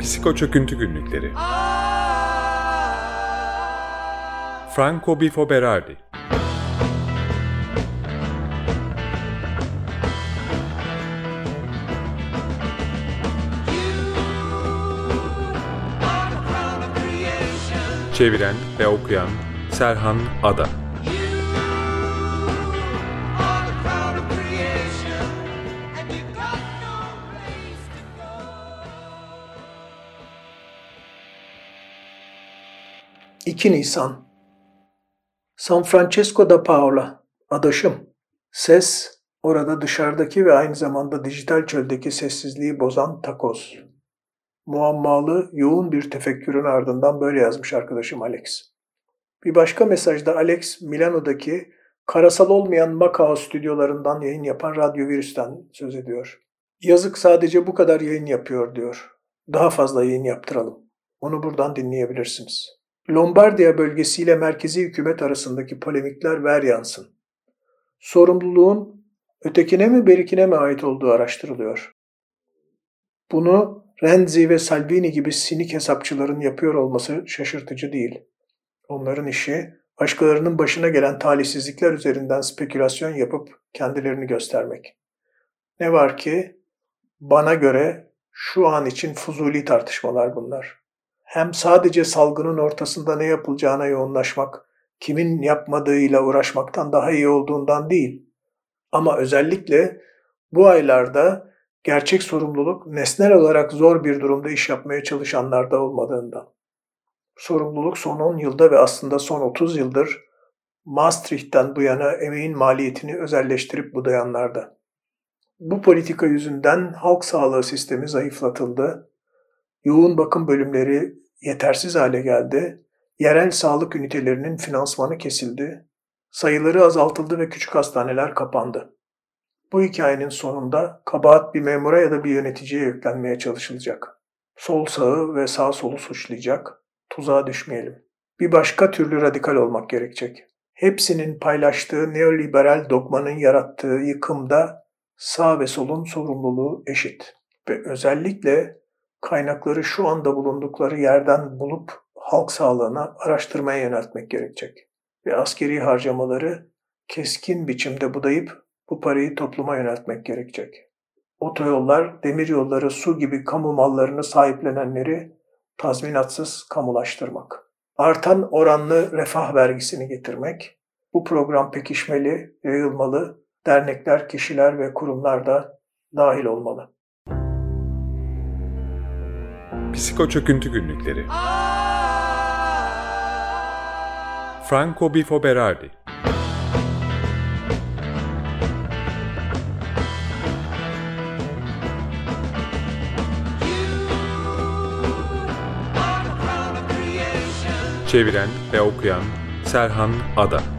Psiko Çöküntü Günlükleri. Franco Bifo Berardi Çeviren ve okuyan Serhan Ada İki Nisan San Francesco da Paola Adaşım Ses orada dışarıdaki ve aynı zamanda dijital çöldeki sessizliği bozan takoz. Muammalı, yoğun bir tefekkürün ardından böyle yazmış arkadaşım Alex. Bir başka mesajda Alex, Milano'daki karasal olmayan Macao stüdyolarından yayın yapan Radyo Virüs'ten söz ediyor. Yazık sadece bu kadar yayın yapıyor diyor. Daha fazla yayın yaptıralım. Onu buradan dinleyebilirsiniz. Lombardiya bölgesiyle merkezi hükümet arasındaki polemikler ver yansın. Sorumluluğun ötekine mi berikine mi ait olduğu araştırılıyor. Bunu Renzi ve Salvini gibi sinik hesapçıların yapıyor olması şaşırtıcı değil. Onların işi başkalarının başına gelen talihsizlikler üzerinden spekülasyon yapıp kendilerini göstermek. Ne var ki bana göre şu an için fuzuli tartışmalar bunlar. Hem sadece salgının ortasında ne yapılacağına yoğunlaşmak, kimin yapmadığıyla uğraşmaktan daha iyi olduğundan değil. Ama özellikle bu aylarda gerçek sorumluluk nesnel olarak zor bir durumda iş yapmaya çalışanlarda olmadığından. Sorumluluk son 10 yılda ve aslında son 30 yıldır Maastricht'ten bu yana emeğin maliyetini özelleştirip budayanlarda. Bu politika yüzünden halk sağlığı sistemi zayıflatıldı, yoğun bakım bölümleri yetersiz hale geldi, yerel sağlık ünitelerinin finansmanı kesildi, sayıları azaltıldı ve küçük hastaneler kapandı. Bu hikayenin sonunda kabahat bir memura ya da bir yöneticiye yüklenmeye çalışılacak. Sol sağı ve sağ solu suçlayacak, tuzağa düşmeyelim. Bir başka türlü radikal olmak gerekecek. Hepsinin paylaştığı neoliberal dogmanın yarattığı yıkımda sağ ve solun sorumluluğu eşit. Ve özellikle kaynakları şu anda bulundukları yerden bulup halk sağlığına araştırmaya yöneltmek gerekecek. Ve askeri harcamaları keskin biçimde budayıp bu parayı topluma yöneltmek gerekecek. Otoyollar, demiryolları, su gibi kamu mallarını sahiplenenleri tazminatsız kamulaştırmak. Artan oranlı refah vergisini getirmek. Bu program pekişmeli, yayılmalı, dernekler, kişiler ve kurumlar da dahil olmalı. Psiko Çöküntü Günlükleri. Franco Bifo Berardi Çeviren ve okuyan Serhan Ada